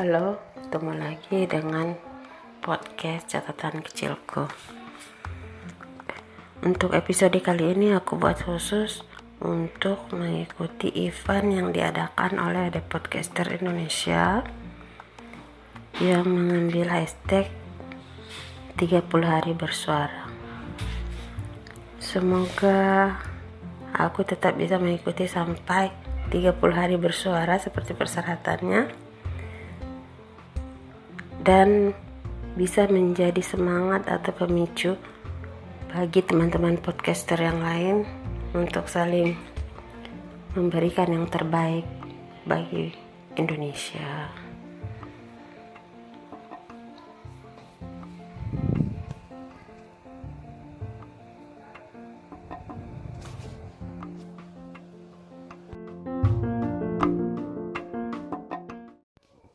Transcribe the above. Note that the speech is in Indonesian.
Halo, ketemu lagi dengan podcast catatan kecilku. Untuk episode kali ini aku buat khusus untuk mengikuti event yang diadakan oleh The Podcaster Indonesia yang mengambil hashtag 30 hari bersuara. Semoga aku tetap bisa mengikuti sampai 30 hari bersuara seperti persyaratannya dan bisa menjadi semangat atau pemicu bagi teman-teman podcaster yang lain untuk saling memberikan yang terbaik bagi Indonesia.